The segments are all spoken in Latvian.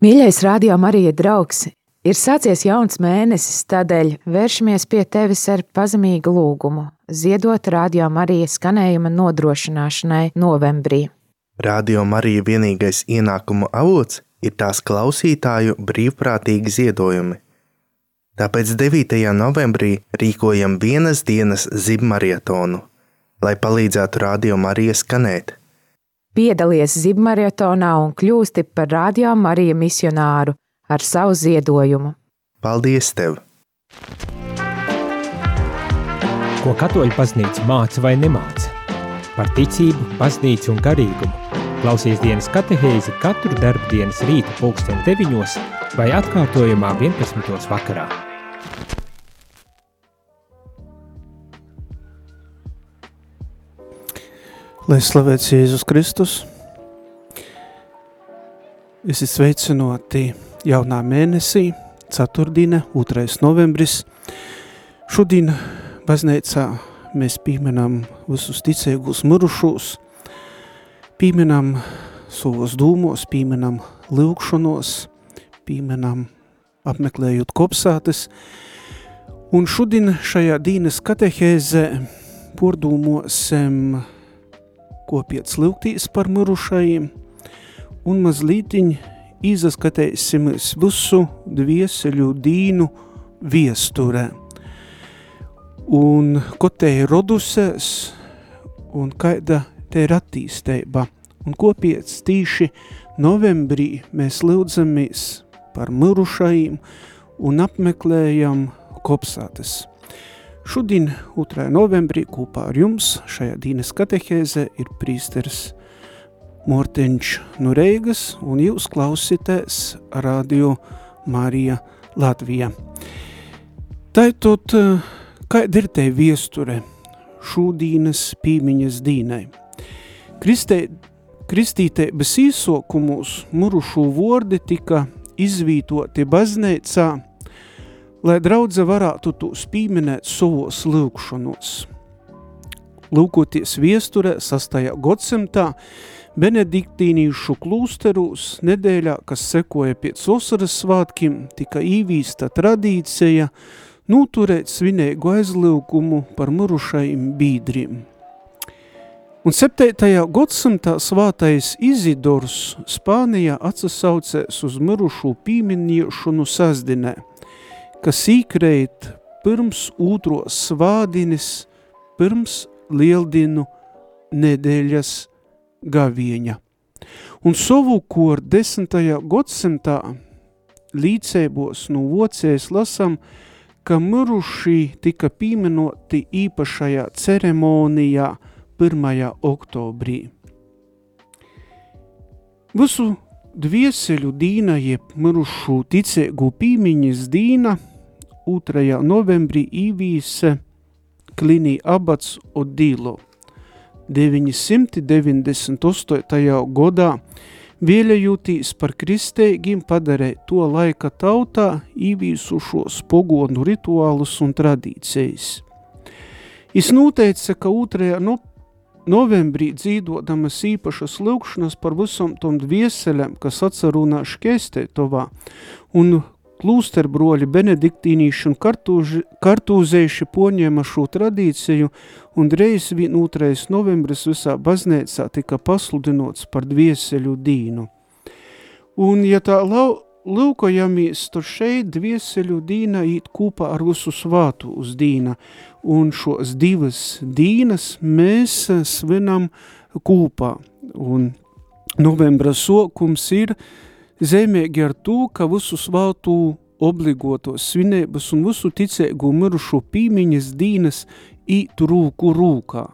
Mīļais radio Marija draugs, ir sācies jauns mēnesis, tādēļ vēršamies pie tevis ar pazemīgu lūgumu, ziedot radio Marija skanējuma nodrošināšanai novembrī. Radio Marija vienīgais ienākumu avots ir tās klausītāju brīvprātīgi ziedojumi. Tāpēc 9. novembrī rīkojam vienas dienas zibmarietonu, lai palīdzētu radio Marija skanēt. Piedalies zibmaratonā un kļūsti par radio Marija misionāru ar savu ziedojumu. Paldies tev! Ko katoļu paznīca māca vai nemāca? Par ticību, paznīcu un garīgumu. Klausies dienas katehēzi katru darbu dienas rīta pulksten 9 vai atkārtojumā 11. vakarā. Lai slavēts Jēzus Kristus, esi sveicinoti jaunā mēnesī, ceturtdiena, 2. novembris. Šodien baznīcā mēs pieminam visus ticēgus mirušos, pieminam savos dūmos, pieminam lūkšanos, pieminam apmeklējot kopsātes, un šodien šajā dīnes katehēzē pordūmosim kopiet lūgtīs par mirušajiem, un mazlītiņ izaskatīsimies visu dvieseļu dīnu viesturē. Un ko te ir rodusies, un kāda te ir attīstība. Un kopiec tīši novembrī mēs lūdzamies par mirušajiem un apmeklējam kopsātes. Šodien, 2. novembrī, kopā ar jums šajā dīnes katehēze ir prīsteris Morteņš Nureigas un jūs klausītēs radio Marija Latvija. Taitot, kāda ir te viesture šūdīnas pīmiņas dīnai? Kristē, kristītēbas īsokumus murušu vordi tika izvītoti baznēcā – lai draudze varētu tos pīminēt savos lūkšanos. Lūkoties viesturē 6. gadsimtā, Benediktīnīšu klūsterūs nedēļā, kas sekoja pēc osaras svātkiem, tika īvīsta tradīcija noturēt svinēgu aizlūkumu par murušajiem bīdriem. Un 7. gadsimtā svātais Izidors Spānijā atsasaucēs uz mirušu pīminiešanu sazdinē – kas īkreit pirms otro svādinis, pirms lieldinu nedēļas gavieņa. Un savukārt desmitajā gadsimtā līdzēbos no vocēs lasam, ka mirušī tika pieminoti īpašajā ceremonijā 1. oktobrī. Visu dvieseļu dīna jeb mirušu ticēgu pīmiņas dīna – 2. novembrī īvīse Klinī abats Odīlo. 998. godā Vielējūtīs par kristeigiem padarē to laika tautā īvīsušos pogonu rituālus un tradīcijas. Es noteica, ka 2. No, novembrī dzīvodamas īpašas lūkšanas par visam tom dvieselēm, kas atcerunā šķēstētovā, un Klūsterbroļi benediktīnīši un kartūži, kartūzējuši poņēma šo tradīciju, un reiz 2. novembris visā baznēcā tika pasludinots par dvieseļu dīnu. Un, ja tā lau, lūkojamies, tur šeit dvieseļu dīna īt kūpā ar visu svātu uz dīna, un šos divas dīnas mēs svinam kūpā. Un novembra sokums ir – Zemīgi ar to, ka visu svātu obligotos svinības un visu ticēgu mirušo pīmiņas dīnas īt rūku rūkā.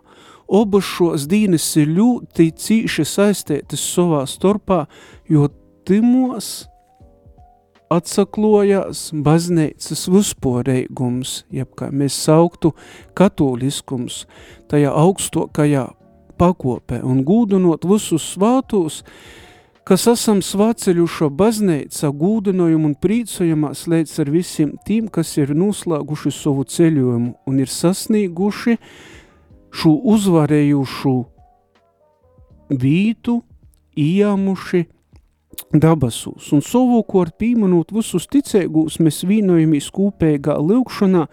Obas šos dīnes ir ļoti cīši saistētas savā starpā, jo timos atsaklojās baznīcas visporeigums, jeb kā mēs sauktu katoliskums, tajā augstokajā pakopē un gūdinot visus svātos, kas esam svāceļušo bazneica gūdinojumu un prīcojamās līdz ar visiem tiem, kas ir noslēguši savu ceļojumu un ir sasnieguši šo uzvarējušu vītu, iemuši dabasūs, un savukārt pīmanot visus ticēgūs, mēs vīnojamies kūpēgā lūkšanā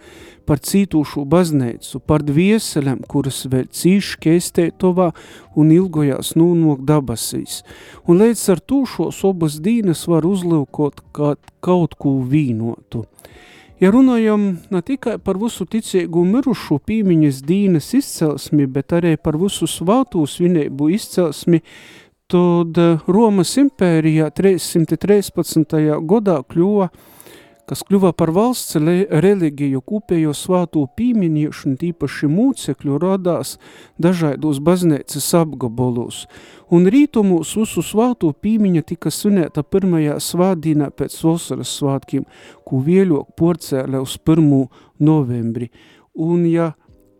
par cītūšu bazneicu, par dvieselēm, kuras vēl cīši keistētovā un ilgojās nūnok dabasīs. Un līdz ar tūšos obas dīnas var uzlūkot kaut ko vīnotu. Ja runājam ne tikai par visu ticīgu mirušu pīmiņas dīnas izcelsmi, bet arī par visu svātū svinēbu izcelsmi, tad eh, Romas impērijā 313. gadā kļuva, kas kļuva par valsts religiju kopējo svāto pīminiešanu, tīpaši mūcekļu radās dažādos baznīcas apgabolos, un rītumos visu svāto pīmiņa tika svinēta pirmajā svādīnā pēc vasaras svātkiem, ko vieļok porcēlē uz 1. novembri. Un ja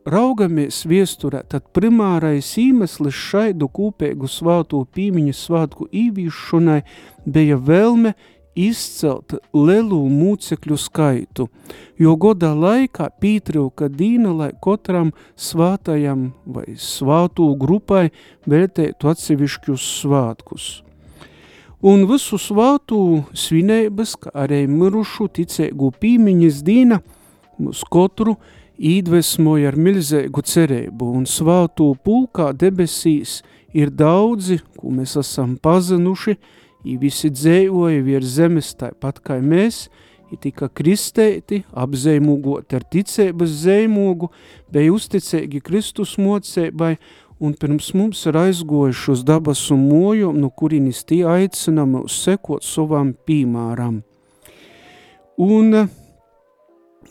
raugamies viesturē, tad primārais iemesls šaidu kūpēgu svāto pīmiņu svātku īvīšanai bija vēlme izcelt lielu mūcekļu skaitu, jo godā laikā pītrauka dīna, lai katram svātajam vai svātū grupai vērtētu atsevišķus svātkus. Un visu svātū svinēbas, kā arī mirušu ticēgu pīmiņas dīna, mūs katru iedvesmoja ar milzēgu cerību, un svātū pulkā debesīs ir daudzi, ko mēs esam pazinuši, i visi dzējoja virs zemes tāpat kā mēs, i tika kristēti, apzēmugot ar ticības zēmogu, bija uzticēgi Kristus mocēbai, un pirms mums ir aizgojuši uz dabasu moju, no kurinis tie aicinām uz sekot savam pīmāram. Un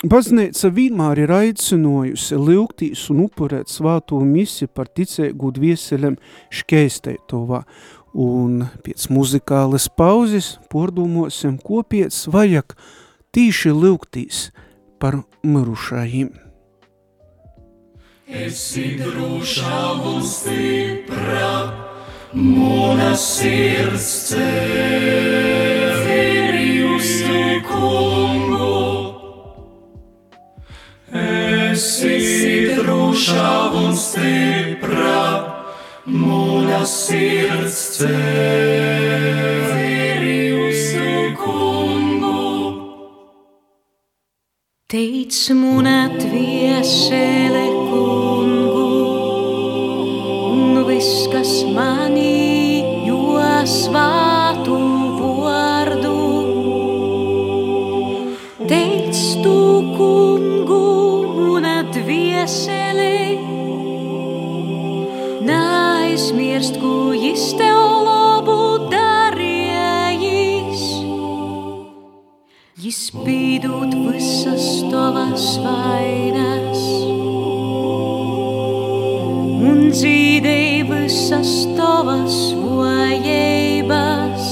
Baznīca vienmēr ir aicinājusi lūgtīs un upurēt svāto misi par ticēgu dvieselēm škeisteitovā, un pēc muzikālas pauzes pordomāsim, ko pēc vajag tīši lūgtīs par mirušajiem. Esi drošā un stipra, mūna sirds uz kungu. Esi drošā un stipra, mūna sirds cēli uz kungu. Teic mūna tviesele kungu, un viss, kas manī, Pīdot visas tavas vainas. Un dzīdēja visas tavas vajības.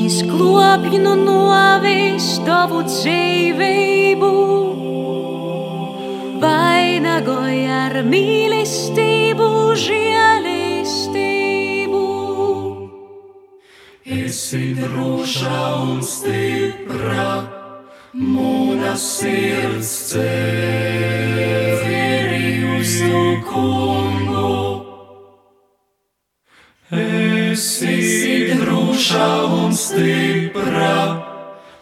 Jis globj no novis tavu dzīvību, vainagoja ar mīlestību, drošā un stipra, mūna sirds cēli uz kungu. Esi drošā un stipra,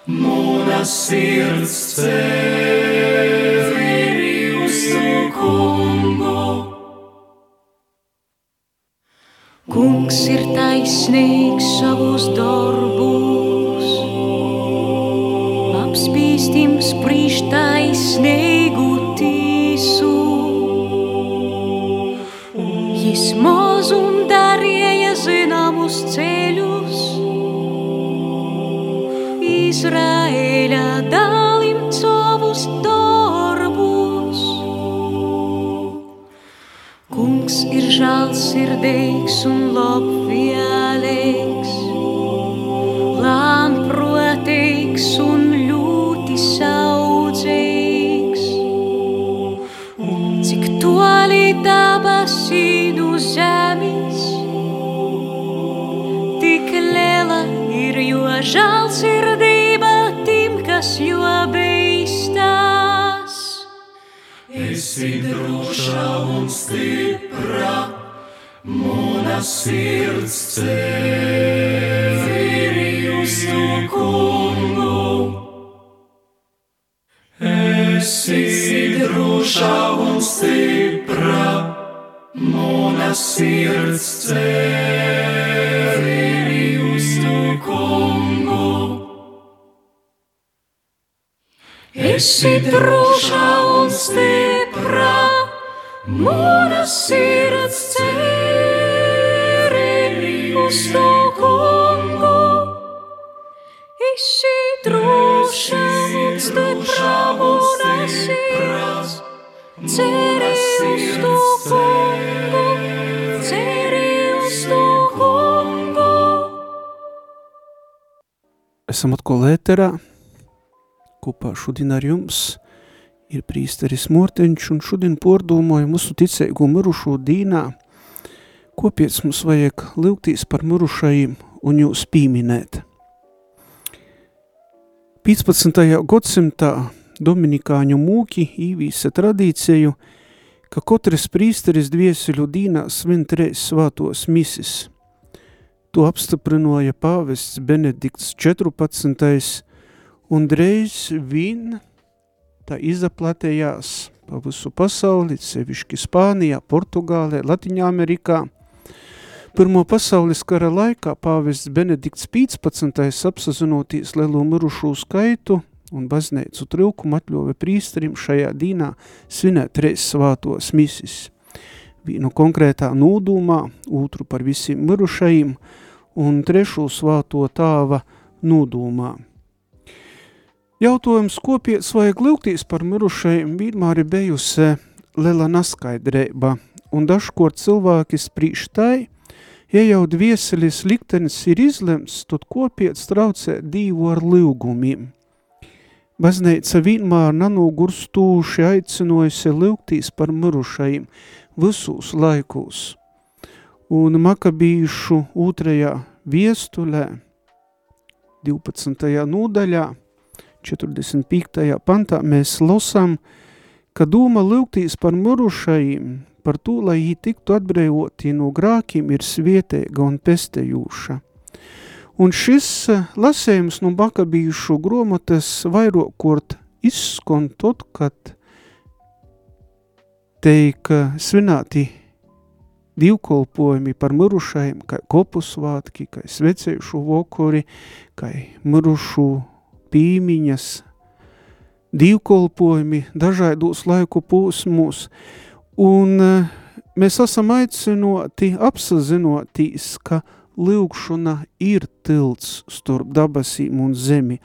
mūna sirds cēli Kungs ir taisnīgs savus darbus, apspīstim sprīž taisnīgu tīsu. Jis moz un darīja zināmus ceļus, Izraēļa dalim savus darbus. Kungs ir žēlsirdīgs un labvēlīgs, sirds ceri uz tu kungu. Esi droša un stipra, mana sirds ceri uz tu kungu. Esi droša un stipra, mana sirds ceri uz to kungu. Esi droša un stipra, mana sirds ceri uz to kungu. Ceri uz to kungu. Esam atkal ēterā. Kopā šodien ar jums ir prīsteris Morteņš un šodien pordomāju mūsu ticēgu mirušo dīnā. Kopiec mums vajag lūgtīs par mirušajiem un jūs pīminēt. 15. gadsimtā Dominikāņu mūki īvīsa tradīciju, ka katrs prīsteris dvieseļu dīnā svin treis svātos misis. To apstiprināja pāvests Benedikts 14. un dreiz vien tā izaplatējās pa visu pasauli, sevišķi Spānijā, Portugālē, Latviņā Amerikā. Pirmo pasaules kara laikā pāvests Benedikts 15. apsazinoties lielo mirušo skaitu un baznīcu trilkumu atļova prīsterim šajā dīnā svinēt reiz svātos misis. Vienu konkrētā nūdumā, otru par visiem mirušajiem un trešo svāto tāva nūdumā. Jautājums, ko piec vajag lūgtīs par mirušajiem, vienmēr ir bijusi liela neskaidrība, un dažkort cilvēki sprīž tai, ja jau dvieselis liktenis ir izlemts, tad kopiec traucē divu ar lūgumiem. Baznīca vienmēr nanogurstūši aicinojusi lūgtīs par mirušajiem visus laikus. Un makabīšu otrajā viestulē, 12. nodaļā, 45. pantā mēs lasām, ka doma lūgtīs par mirušajiem, par to, lai viņi tiktu atbrīvoti no grākiem, ir svietēga un pestejūša. Un šis lasējums no bakabījušu gromatas vairokort izskon tot, kad teik svinēti divkolpojumi par mirušajiem, kā kopusvātki, kā svecējušu vokori, kā mirušu pīmiņas, divkolpojumi dažādos laiku posmos, un eh, mēs esam aicinoti apsazinotīs, ka lūgšana ir tilts starp dabasīm un zemi,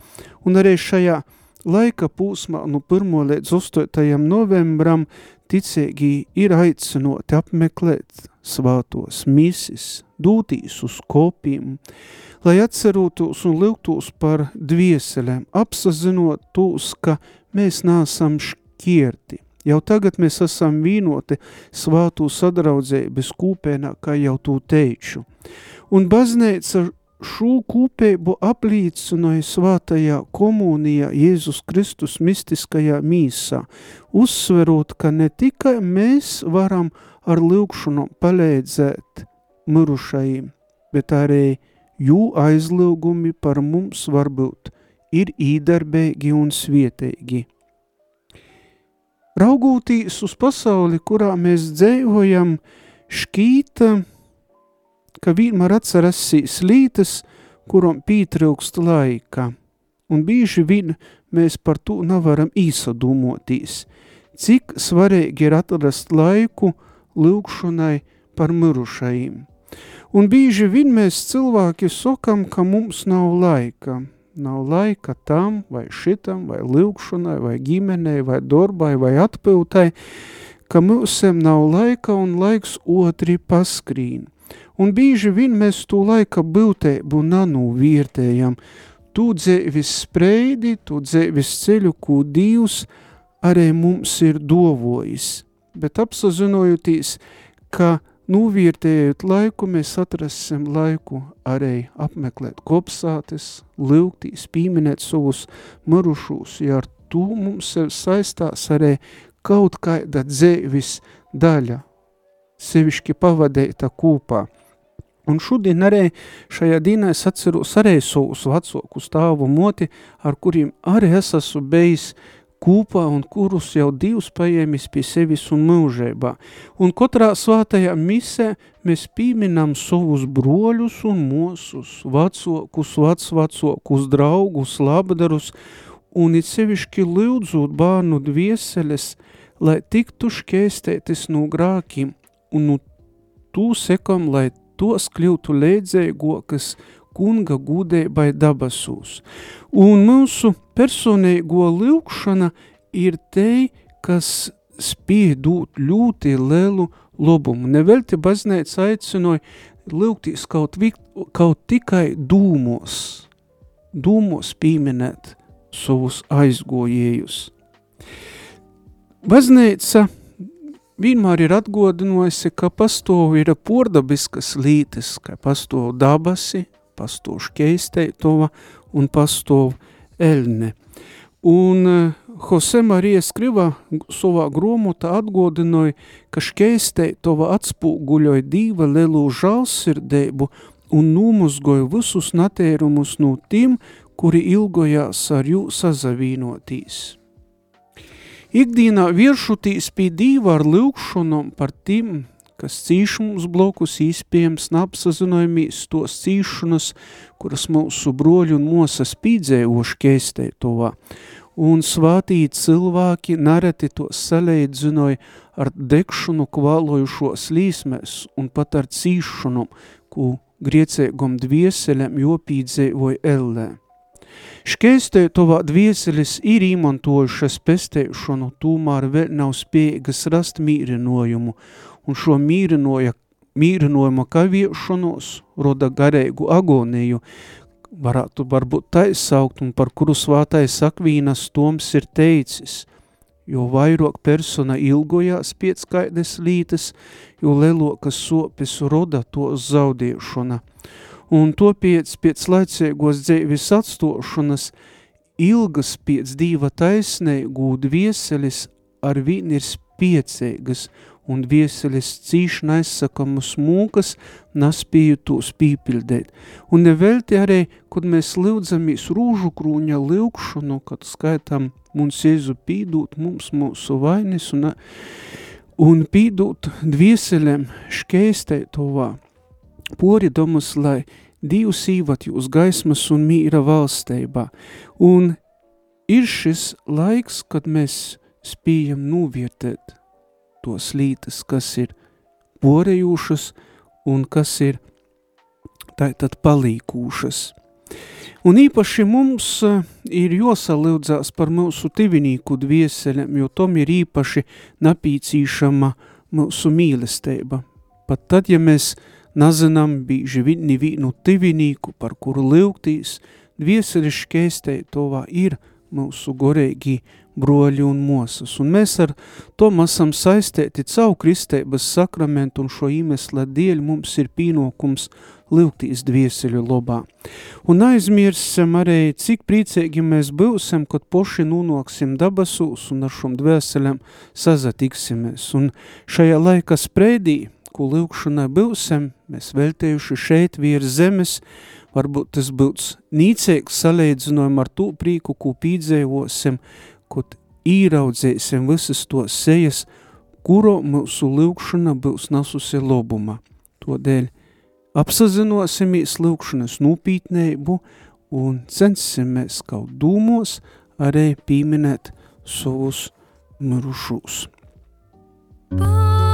un arī šajā laika pūsmā no 1. līdz 8. novembram ticīgi ir aicinoti apmeklēt svātos misis, dūtīs uz kopiem, lai atcerotos un lūgtos par dvieselēm, apsazinot tos, ka mēs nāsam šķirti. Jau tagad mēs esam vīnoti svātu sadraudzēbes kūpēnā, kā jau tu teiču. Un baznīca šo kūpēbu aplīcināja svātajā komunijā Jēzus Kristus mistiskajā mīsā, uzsverot, ka ne tikai mēs varam ar lūgšanu palīdzēt mirušajiem, bet arī jū aizlūgumi par mums varbūt ir īdarbēgi un svietēgi. Raugūtīs uz pasauli, kurā mēs dzējojam, šķīta, ka vienmēr atcerasīs lītas, kuram pītrilkst laika, un bīži vien mēs par to nevaram īsadūmotīs, cik svarīgi ir atrast laiku lūkšanai par mirušajiem. Un bīži vien mēs cilvēki sakam, ka mums nav laika. Nav laika tam, vai šitam, vai lūkšanai, vai ģimenei, vai darbai, vai atpiltai, ka mūsiem nav laika un laiks otri paskrīn. Un bīži vien mēs to laika biltēbu nanu viertējam, tu dzēvis spreidi, tu dzēvis ceļu, ko Dievs arī mums ir dovojis. Bet apsazinojoties, ka Nūvērtējot laiku, mēs atrasim laiku arī apmeklēt kopsātes, lūgtīs, pīminēt savus marušus, ja ar to mums saistās arī kaut kāda dzēvis daļa, sevišķi pavadēta kūpā, Un šodien arī šajā dienā es atceros arī savus vecoku stāvu moti, ar kuriem arī es esmu bijis kūpā un kurus jau divus paiemis pie sevis un mūžībā. Un katrā svātajā misē mēs pīminam savus broļus un mosus, vecokus, vecvacokus, draugus, labdarus, un it sevišķi lūdzot bārnu dvieseles, lai tiktu šķēstētis no grākiem, un nu tū sekam, lai tos kļūtu leidzēgokas kunga gudēbai dabasūs. Un mūsu personīgo lūkšana ir te, kas spēj dot ļoti lielu labumu. Nevelti baznēca aicinoja lūgtīs kaut, kaut tikai dūmos, dūmos pīminēt savus aizgojējus. Baznēca vienmēr ir atgodinojusi, ka pastāv ir pordabiskas lītes, ka pastāv dabasi, pastāv šķeisteitova un pastāv elne. Un eh, Jose Marija Skriva savā gromotā atgodinoja, ka šķeisteitova atspūguļoja dīva lielu žalsirdēbu un numuzgoja visus natērumus no tiem, kuri ilgojās ar jū sazavīnotīs. Ikdienā viršutīs pie dīva ar lūkšanom par tiem, kas cīš mums blokus īspējams napsazinojamies tos cīšanas, kuras mūsu broļu un mosas pīdzējoši keistē tovā. Un svātīt cilvēki nareti to salēdzinoja ar dekšanu kvālojušos līsmēs un pat ar cīšanu, ko griecēgom dvieselēm jopīdzēvoja ellē. Škeistē tovā dvieselis ir īmantojušas pestēšanu, tūmār vēl nav spējīgas rast mīrinojumu, un šo mīrinoja, mīrinojuma kaviešanos roda garēgu agoniju, varētu varbūt taisaukt un par kuru svātais Akvīnas Toms ir teicis, jo vairāk persona ilgojās pēc kaides lītes, jo lelokas sopes roda to zaudēšana. Un to pēc, pēc laicīgos dzēvis atstošanas ilgas pēc dīva taisnē gūd vieselis ar vien ir spiecīgas, un vieselis cīšana aizsakamas mūkas naspēju tos pīpildēt. Un nevelti arī, kad mēs lūdzamies rūžu krūņa lūkšanu, kad skaitam mums Jēzu pīdūt mums mūsu vainis un, un pīdūt dvieselēm škeistē tovā pori domus, lai Dievs īvat jūs gaismas un mīra valsteibā. Un ir šis laiks, kad mēs spējam novērtēt tos lītas, kas ir porejūšas un kas ir tātad palīkūšas. Un īpaši mums eh, ir josalūdzās par mūsu tivinīku dvieseļiem, jo tom ir īpaši napīcīšama mūsu mīlestība. Pat tad, ja mēs Nazinam bīži vidni vīnu tivinīku, par kuru lūgtīs, dvieselišķēstei tovā ir mūsu goreigi broļi un mosas. Un mēs ar tom esam saistēti caur kristēbas sakramentu un šo iemesla dēļ mums ir pīnokums lūgtīs dvieseļu lobā. Un aizmirsim arī, cik priecīgi mēs būsim, kad poši nunoksim dabasūs un ar šom dvēselēm sazatiksimies. Un šajā laika spreidī ko lūkšanai būsim, mēs veltējuši šeit virs zemes, varbūt tas būs nīcīgs salīdzinājumi ar to prīku, ko pīdzējosim, kad īraudzēsim visas to sejas, kuro mūsu lūkšana būs nasusi lobuma. Todēļ apsazinosimies lūkšanas nūpītneibu un censimies kaut dūmos arī pīminēt savus mirušus. Bye.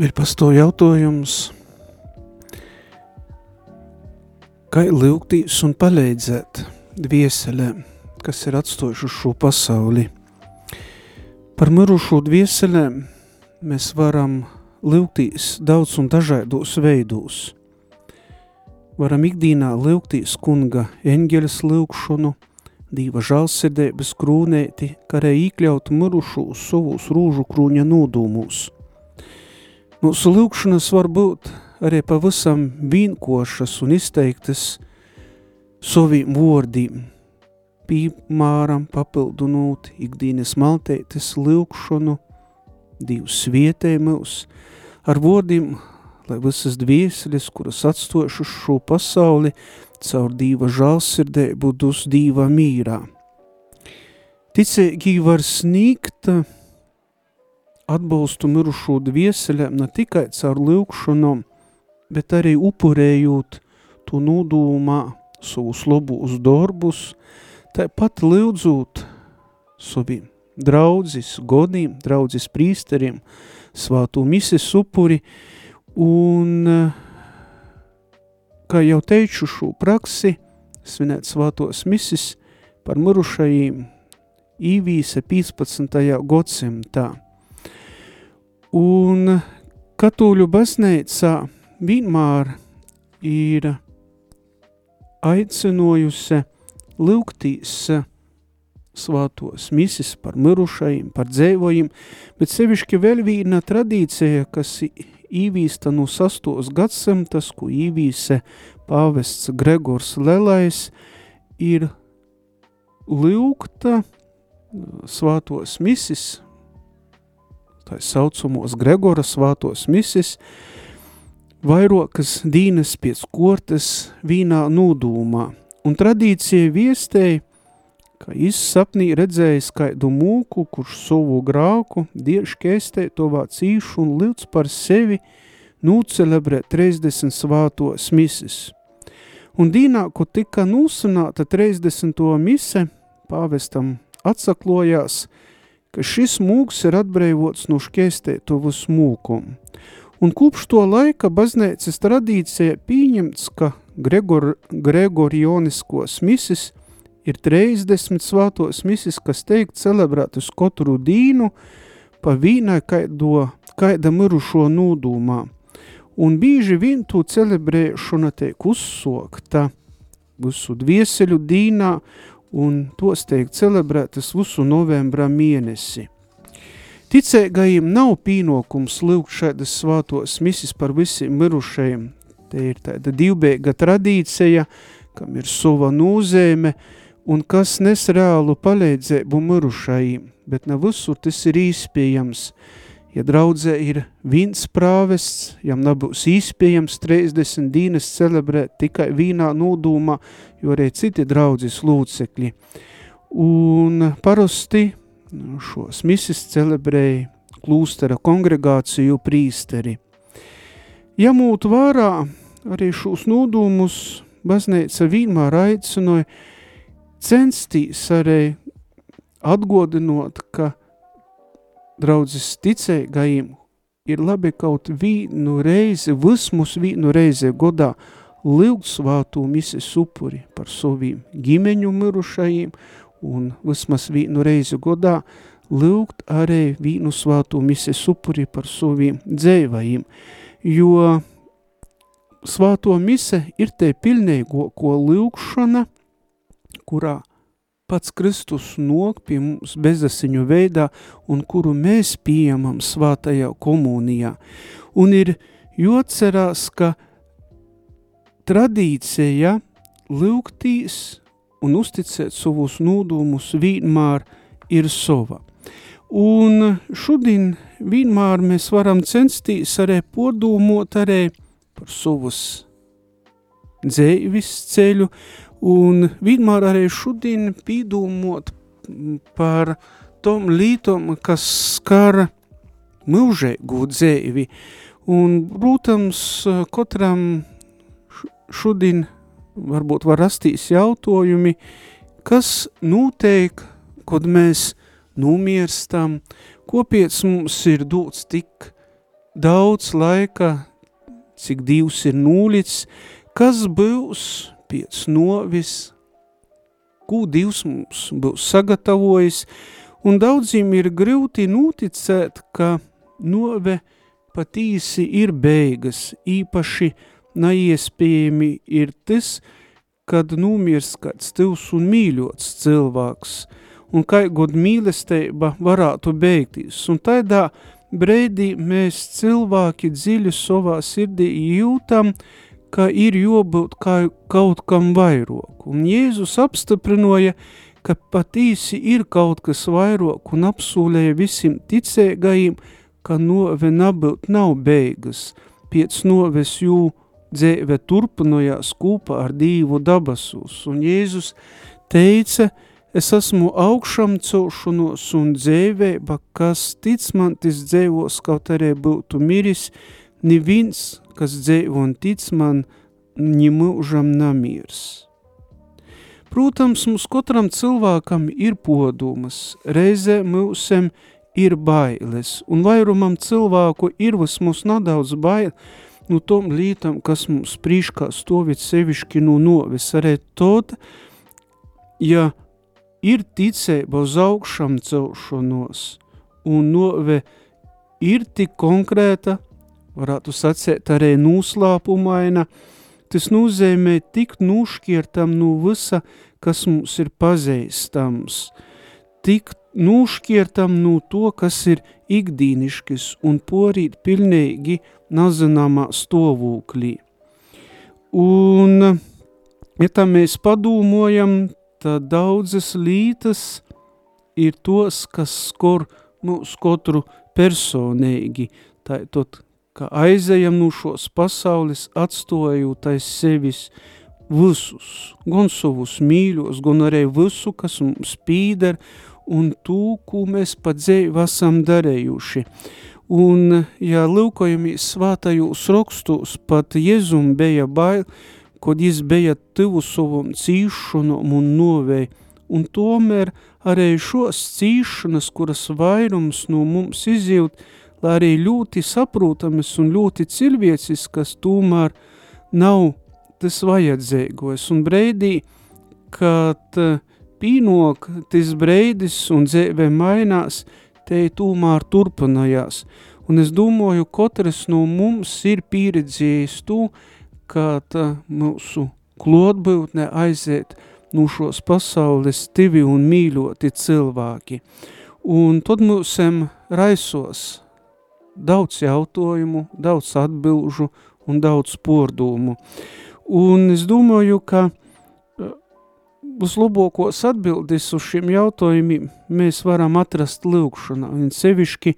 Ir pasto jautājums, kā lūgtīs un palīdzēt dvieselēm, kas ir atstojuši šo pasauli. Par mirušo dvieselēm mēs varam lūgtīs daudz un dažādos veidos. Varam ikdīnā lūgtīs kunga eņģeļas lūgšanu, Dīva žālsirdēbas krūnēti, kā arī iekļaut mirušu uz savus rūžu krūņa nodūmus. Mūsu lūkšanas var būt arī pavisam vienkošas un izteiktas saviem vārdiem, piemēram, papildinot ikdienas maltētes lūkšanu, divus vietē mūs, ar vārdiem, lai visas dvieseļas, kuras atstojuši šo pasauli, caur Dīva žālsirdēbu dus Dīva mīrā. Ticīgi var sniegt atbalstu mirušo dvieseļiem ne tikai caur lūkšanom, bet arī upurējot to nodūmā savus labus darbus, tāpat lūdzot saviem draudzis, godiem, draudzis prīsteriem, svātu mises upuri un kā jau teicu šo praksi, svinēt svātos misis par mirušajiem īvīse 15. gadsimtā. Un katoļu baznīcā vienmēr ir aicinojusi lūgtīs svātos misis par mirušajiem, par dzēvojiem, bet sevišķi vēl viena tradīcija, kas īvīsta no sastos gadsimtas, ko īvīse pāvests Gregors Lelais, ir lūgta svātos misis, tā saucamos Gregora svātos misis, vairokas dīnes pēc kortes vīnā nūdūmā, un tradīcija viestēja, ka izsapnī redzējis kaidu mūku, kurš savu grāku, dieši kēstē to vāc īšu un lūdz par sevi nūcelebrēt 30 svātos misis. Un dīnā, ko tika nūsanāta 30. mise, pāvestam atsaklojās, ka šis mūks ir atbrīvots no šķēstētuvas mūkumu. Un kopš to laika baznēcas tradīcija pieņemts, ka Gregor, Gregorioniskos misis – ir 30 svātos misis, kas teikt celebrēt uz katru dīnu pa vīnai kaido, kaida mirušo nūdūmā. Un bīži vien to celebrēšana tiek uzsokta visu dvieseļu dīnā un tos tiek celebrētas visu novembra mēnesi. Ticēgajiem nav pīnokums lūgt šādas svātos misis par visiem mirušajiem. Te ir tāda divbēga tradīcija, kam ir sova nūzēme, un kas nes reālu palīdzību mirušajiem, bet ne visur tas ir īspējams. Ja draudzē ir viens prāvests, jam nebūs īspējams 30 dīnes celebrēt tikai vīnā nodūmā, jo arī citi draudzes lūcekļi. Un parasti šos misis celebrēja klūstera kongregāciju prīsteri. Ja mūtu vārā arī šos nodūmus baznīca vienmēr aicinoja, censties arī atgodinot, ka draudzes ticēgajiem ir labi kaut vīnu reizi, vismus vīnu reizi godā lūgt svātū mises upuri par saviem ģimeņu mirušajiem un vismaz vīnu reizi godā lūgt arī vīnu svātū mises upuri par saviem dzēvajiem, jo svāto mise ir te pilnīgo ko lūgšana – kurā pats Kristus nok pie mums bezasiņu veidā un kuru mēs pieņemam svātajā komunijā. Un ir jocerās, ka tradīcija lūgtīs un uzticēt savus nūdūmus vienmēr ir sova. Un šodien vienmēr mēs varam censties arī podūmot arī par savus dzēvis ceļu Un vienmēr arī šodien pīdūmot par tom lītom, kas skar mūžēgu dzēvi. Un, protams, katram šodien varbūt var rastīs jautājumi, kas notiek, kad mēs nomirstam, kopiec mums ir dots tik daudz laika, cik divs ir nūļits, kas būs pēc novis, ko divs mums būs sagatavojis, un daudziem ir grūti noticēt, ka nove patīsi ir beigas, īpaši neiespējami ir tas, kad numirs kāds tivs un mīļots cilvēks, un kā god mīlestība varētu beigties, un tādā breidī mēs cilvēki dziļi savā sirdī jūtam, ka ir jābūt kā, kaut kam vairāk. Un Jēzus apstiprinoja, ka patīsi ir kaut kas vairāk un apsūlēja visiem ticēgajiem, ka nove nabūt nav beigas, piec noves jū dzēve turpinojās kūpa ar dīvu dabasus. Un Jēzus teica, es esmu augšam celšanos un dzēvēba, kas tic man, tis dzēvos, kaut arī būtu miris, neviens, kas dzēvo un tic man, ņemūžam namirs. Protams, mums katram cilvēkam ir podumas, reizē mūsem ir bailes, un vairumam cilvēku ir vismaz nedaudz bail no tom lītam, kas mums prīškā stovit sevišķi no novis, arī tot, ja ir ticēba uz augšam celšanos, un nove ir tik konkrēta, varētu sacēt arī nūslāpumaina, tas nozīmē tik nušķiertam no visa, kas mums ir pazīstams, tik nušķiertam no to, kas ir ikdīniškis un porīt pilnīgi nezināmā stāvoklī. Un, ja tā mēs padomājam, tad daudzas lītas ir tos, kas skor mūsu katru personīgi. Tā tot, ka aizejam no šos pasaules, atstājot aiz sevis visus, gan savus mīļos, gan arī visu, kas mums pīder, un to, ko mēs pa dzēju esam darējuši. Un, ja lūkojamies svātajos rakstos, pat Jēzum bija bail, kad jis bija tuvu savam cīšanom un novēj, un tomēr arī šos cīšanas, kuras vairums no mums izjūt, lai arī ļoti saprotamas un ļoti cilvēciskas, tomēr nav tas vajadzīgos. Un breidī, kad pīnok tas breidis un dzēvē mainās, te tūmār turpinājās. Un es domāju, katrs no mums ir pieredzējis to, kā tā mūsu klotbūtne aiziet no šos pasaules tivi un mīļoti cilvēki. Un tad mūsem raisos daudz jautājumu, daudz atbilžu un daudz pordūmu. Un es domāju, ka vislabākos atbildes uz šiem jautājumiem mēs varam atrast lūkšanā, un sevišķi,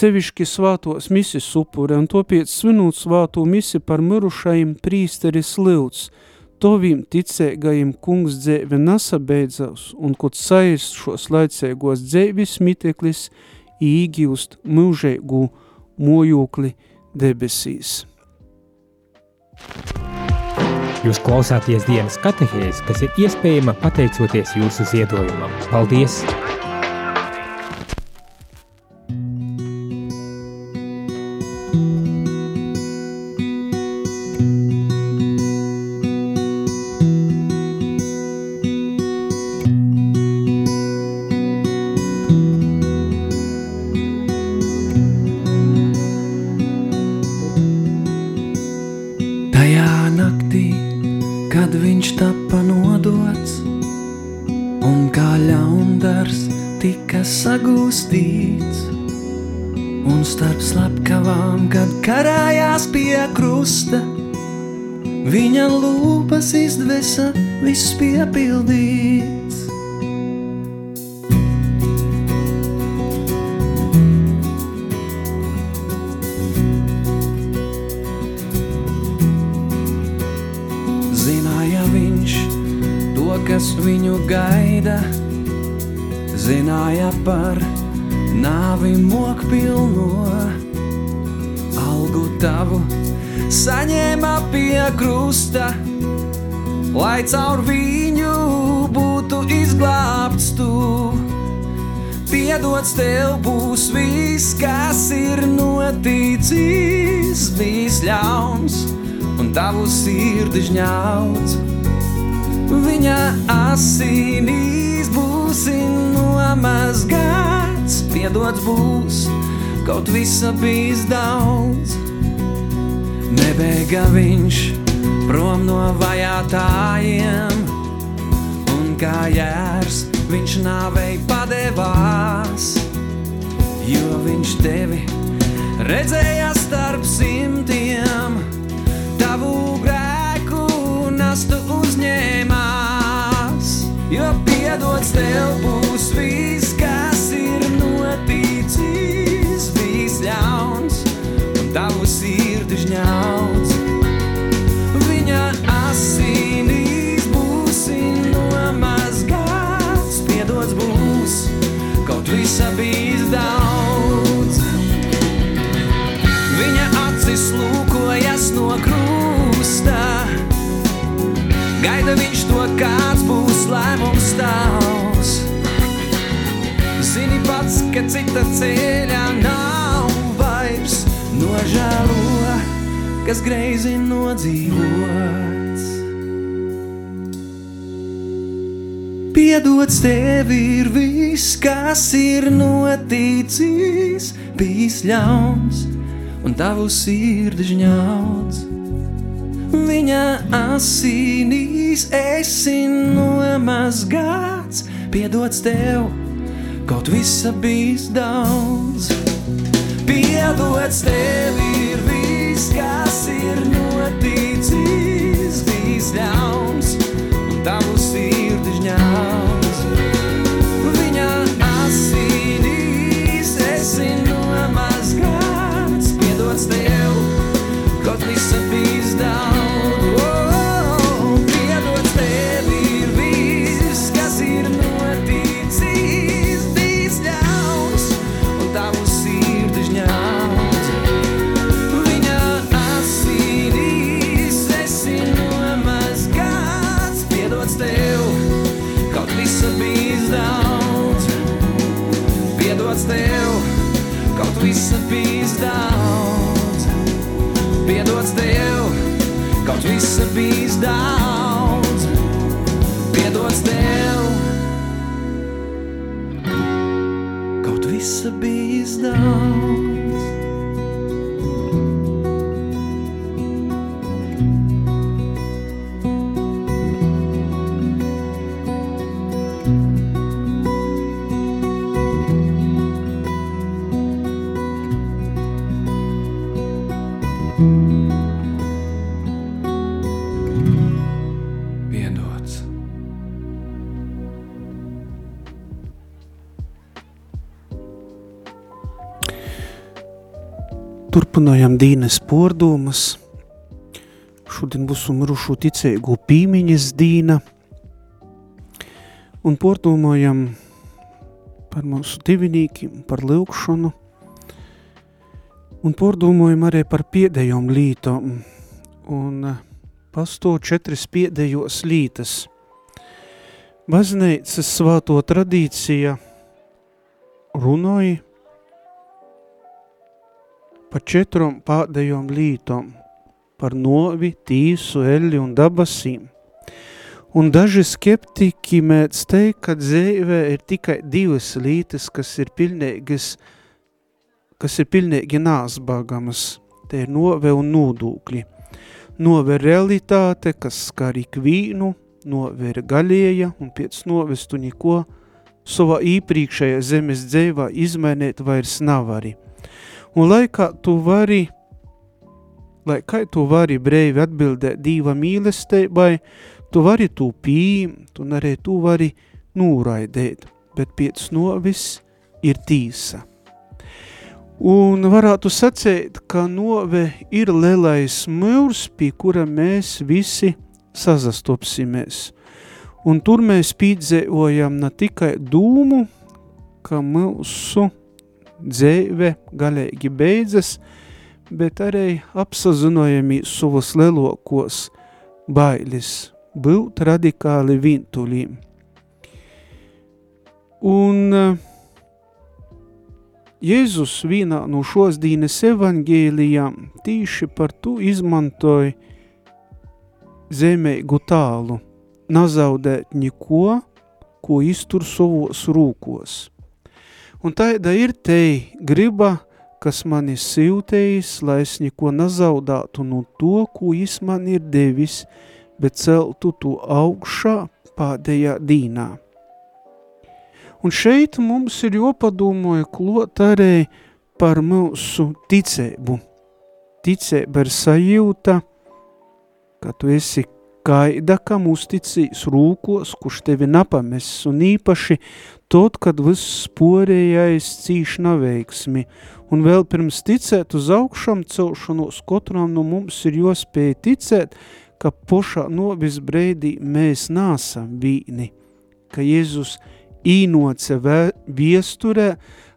sevišķi svātos misis upure, un topiec svinūt svāto misi par mirušajiem prīsteris lūdz, tovīm ticēgajiem kungs dzēve nasabeidzās, un kod saist šos laicēgos dzēvis miteklis īgīust mūžēgu mojūkli debesīs. Jūs klausāties dienas katehēs, kas ir iespējama pateicoties jūsu ziedojumam. Paldies! Un tavu sirdi žņauts. Viņa asinīs būsi nomazgāts, piedots būs, kaut visa bijis daudz. Nebēga viņš prom no vajātājiem, un kā jērs viņš nāvei padevās, jo viņš tevi redzēja starp simtiem, nastu uzņēmās, jo piedots tev būs viss, kas ir noticis, viss ļauns, un tavu sirdi žņauts. Viņa asinīs būsi nomazgāts, piedots būs, kaut visa bijis daudz. Viņa acis lūkojas no krusta, to, kāds būs lēmums tavs. Zini pats, ka cita ceļa nav vairs nožēlo, kas greizi nodzīvots. Piedots tev ir viss, kas ir noticis, bijis ļauns un tavu sirdi žņauts. Viņa asinīs esi nomazgāts, piedots tev, kaut visa bijis daudz. Piedots tev ir viss, kas ir noticis, bijis ļauns un tavu sirdi žņauts. Viņa asinīs esi nomazgāts, piedots tev, kaut visa bijis daudz. Visa bijis daudz. Piedots tev, kaut visa bijis daudz. Turpinājām Dīnes pordumas. Šodien būs mirušo ticēgu pīmiņas dīna. Un pordomājam par mūsu divinīkiem, par lūkšanu. Un pordomājam arī par piedējām lītām. Un eh, pasto četras piedējos lītas. Baznīcas svāto tradīcija runāja par četrām pēdējām lītām, par novi, tīsu, eļļu un dabasīm. Un daži skeptiķi mēdz teikt, ka dzīvē ir tikai divas lītas, kas ir pilnīgas, kas ir pilnīgi nāsbāgamas. Te ir nove un nūdūkļi. Nove realitāte, kas skar ikvīnu, nove ir gaļēja, un pēc noves tu neko savā īpriekšējā zemes dzīvā izmainīt vairs nav arī. Un lai kā tu vari, lai kā tu vari brīvi atbildēt Dīva mīlestībai, tu vari tu pieņemt, un arī tu vari nūraidēt, bet pēc novis ir tīsa. Un varētu sacīt, ka nove ir lielais mūrs, pie kura mēs visi sazastopsimies. Un tur mēs pīdzējojam ne tikai dūmu, ka mūsu dzīve galīgi beidzas, bet arī apsazinojamies savus lielokos bailes būt radikāli vientuļiem. Un uh, Jēzus vienā no šos dīnes evangēlijām tīši par to izmantoja zemēgu tālu, nazaudēt neko, ko iztur savos rūkos. Un tāda ir te griba, kas mani siltējis, lai es neko nazaudātu no to, ko jis man ir devis, bet celtu to augšā pādējā dīnā. Un šeit mums ir jopadomāja klot arī par mūsu ticēbu. Ticēba ir sajūta, ka tu esi gaida, kam uzticīs rūkos, kurš tevi napamesis, un īpaši tot, kad viss sporējais cīš naveiksmi, un vēl pirms ticēt uz augšam celšanos, katram no mums ir jospēja ticēt, ka pošā novis breidī mēs nāsam vīni, ka Jēzus īnoce viesturē,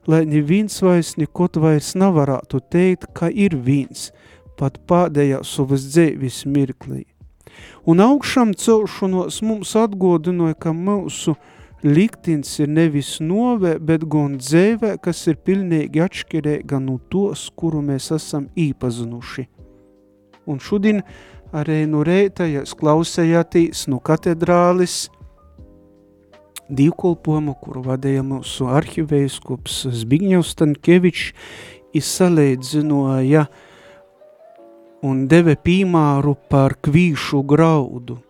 lai neviens vairs nekot vairs nevarētu teikt, ka ir viens, pat pādējā savas dzēvis mirklī un augšām celšanos mums atgodinoja, ka mūsu liktins ir nevis novē, bet gan dzēvē, kas ir pilnīgi atšķirīga no tos, kuru mēs esam īpazinuši. Un šodien arī no reita, ja klausējāties no katedrālis, divkolpojumu, kuru vadīja mūsu arhivējskops Zbigņevs Stankevičs, izsalēdzinoja ja, un deve pīmāru par kvīšu graudu.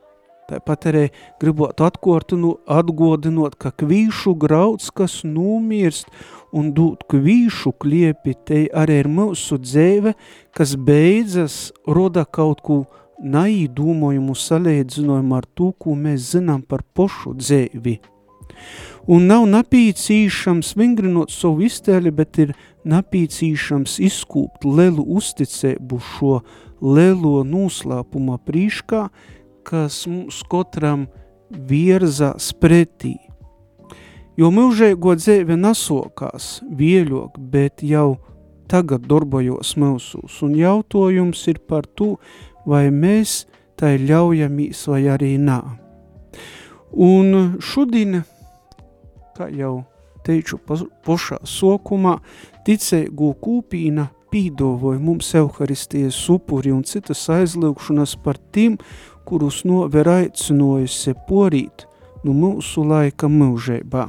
Tāpat arī gribot atkortinu, atgodinot, ka kvīšu grauds, kas numirst un dūt kvīšu kliepi, te arī ir mūsu dzēve, kas beidzas roda kaut ko naīdūmojumu salīdzinājumu ar to, ko mēs zinām par pošu dzēvi. Un nav napīcīšams vingrinot savu iztēli, bet ir napīcīšams izkūpt lielu uzticēbu šo lielo noslēpuma prīškā, kas mums katram virzās pretī. Jo mūžēgo dzēve nasokās vieļok, bet jau tagad darbojos mūsūs, un jautājums ir par to, vai mēs tai ļaujamies vai arī nā. Un šodien, kā jau teicu pašā sokumā, ticēgu kūpīna pīdovoja mums Euharistijas upuri un citas aizlūkšanas par tiem, kurus nover aicinojusi porīt no mūsu laika mūžībā.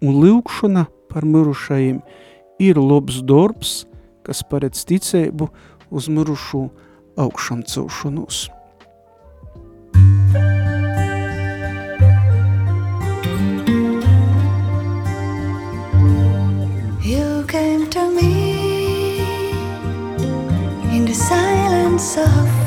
Un lūkšana par mirušajiem ir labs darbs, kas paredz ticēbu uz mirušu augšam celšanos. soft.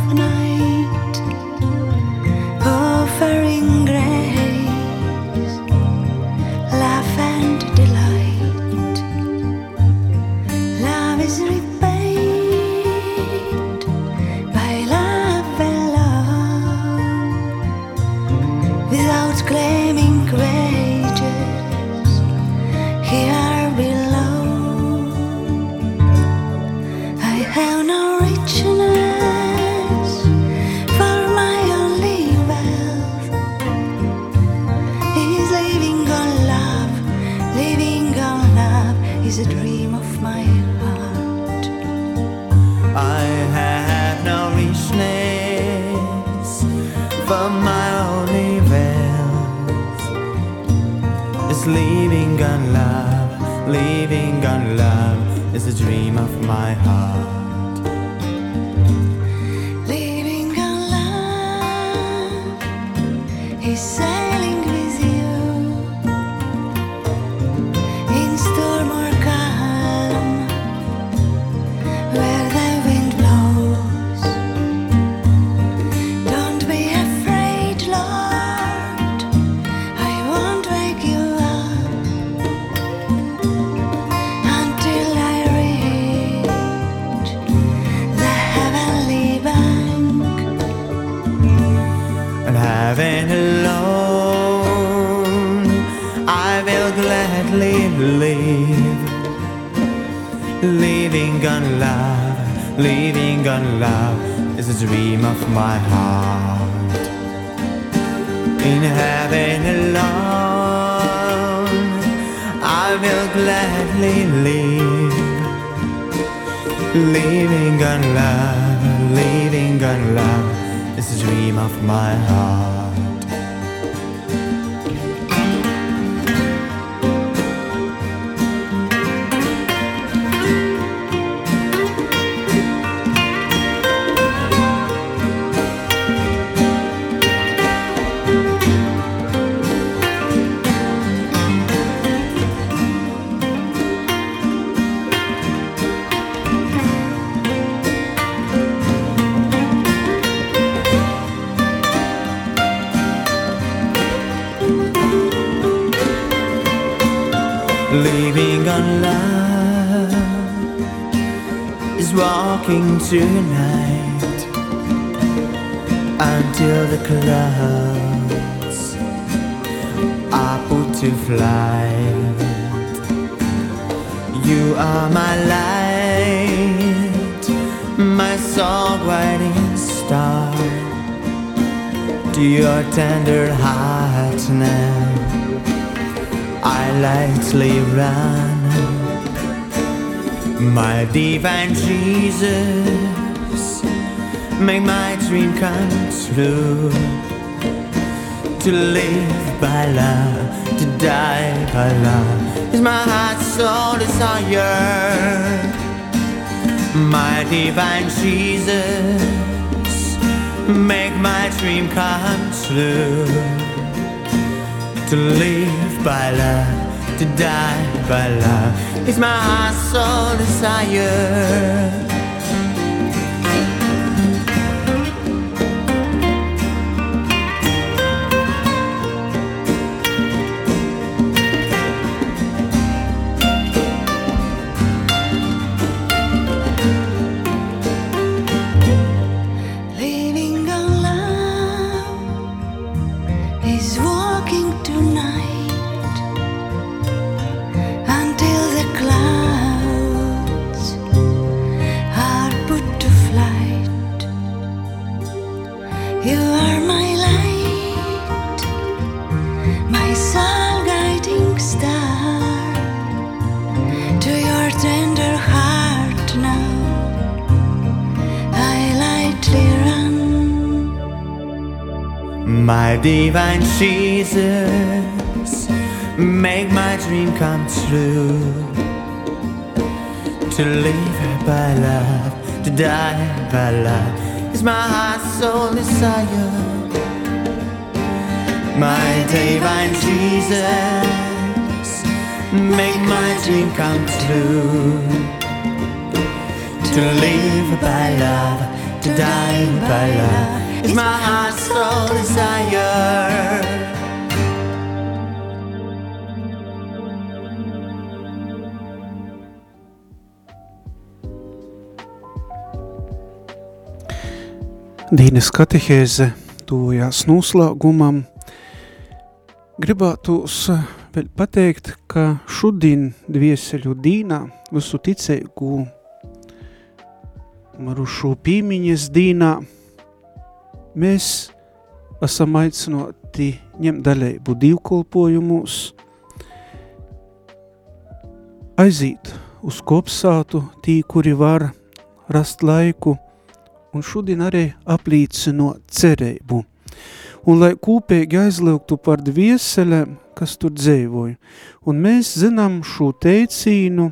Is a dream of my heart. Living on love is sailing Living on love is walking tonight until the clouds are put to flight. You are my light, my songwriting star. To your tender heart now. I lightly run. My divine Jesus, make my dream come true. To live by love, to die by love, is my heart's sole desire. My divine Jesus, make my dream come true to live by love, to die by love is my sole desire. Divine Jesus, make my dream come true. To live by love, to die by love is my heart's sole desire. My divine Jesus, make my dream come true. To live by love, to die by love is my heart's sole desire. Dīnes katehēze tuvojās noslēgumam. Gribētos vēl pateikt, ka šodien dvieseļu dīnā visu ticēgu marušu pīmiņas dīnā mēs esam aicinoti ņemt daļēbu divkolpojumus, aiziet uz kopsātu tī, kuri var rast laiku, un šodien arī aplīcino cerību. Un lai kūpīgi aizliegtu par dvieselēm, kas tur dzēvoja. Un mēs zinām šo teicīnu,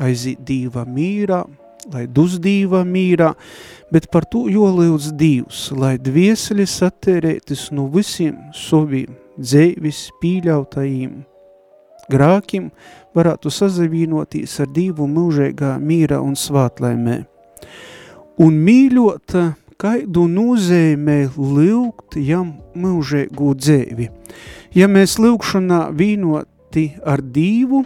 aiziet dīva mīrā, lai dus dīva mīrā, bet par to jolīdz divs, lai dvieseļi satērētis no visiem saviem dzēvis pīļautajiem grākim, varētu sazavīnoties ar divu mūžīgā mīra un svātlaimē. Un mīļot, kaidu nozīmē lūgt jam mūžīgu dzēvi. Ja mēs lūgšanā vīnoti ar divu,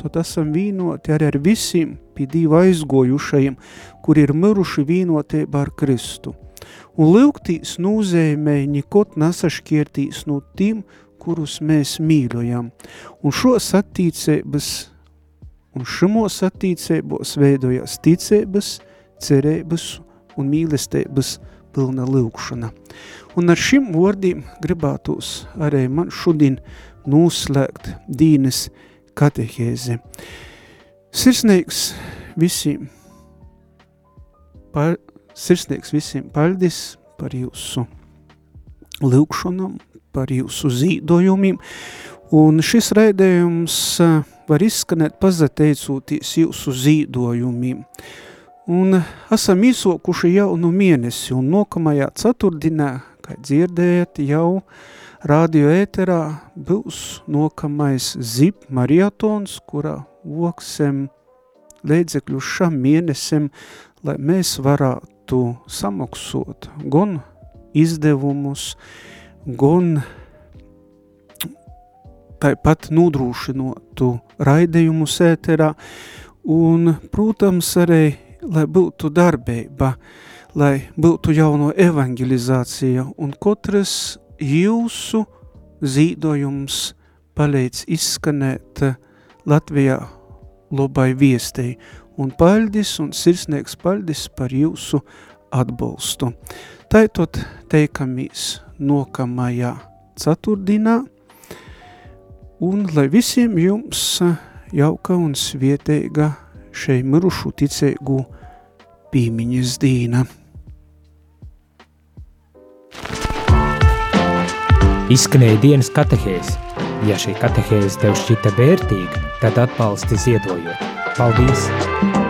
tad esam vīnoti arī ar visiem pie divu aizgojušajiem, kur ir miruši vīnotībā ar Kristu. Un lūgtīs nozīmē nekot nesašķirtīs no tiem, kurus mēs mīļojam. Un šos attīcības, un šimos attīcībos veidojās ticības, cerības un mīlestības pilna lūkšana. Un ar šim vārdiem gribētos arī man šodien noslēgt dīnes katehēzi. Sirsnīgs visiem, par, sirsnīgs visiem paldies par jūsu lūkšanām, par jūsu zīdojumiem, un šis raidījums var izskanēt pazateicoties jūsu zīdojumiem. Un esam īsokuši jau no mēnesi, un nokamajā ceturtdienā, kā dzirdējat, jau radio ēterā būs nokamais zip mariatons, kurā voksem līdzekļus šam mēnesim, lai mēs varētu samaksot gan izdevumus, gan tāpat nodrošinotu raidījumu sēterā, un, protams, arī, lai būtu darbība, lai būtu jauno evangelizācija, un katrs jūsu zīdojums palīdz izskanēt Latvijā labai viestei, un paļdis un sirsnieks paļdis par jūsu atbalstu. Taitot teikamies nokamajā ceturtdienā, un lai visiem jums jauka un svieteiga šai mirušu ticēgu pīmiņas dīna. Izskanēja dienas katehēs. Ja šī katehēze tev šķita vērtīga, tad atbalsti ziedojot. Paldies!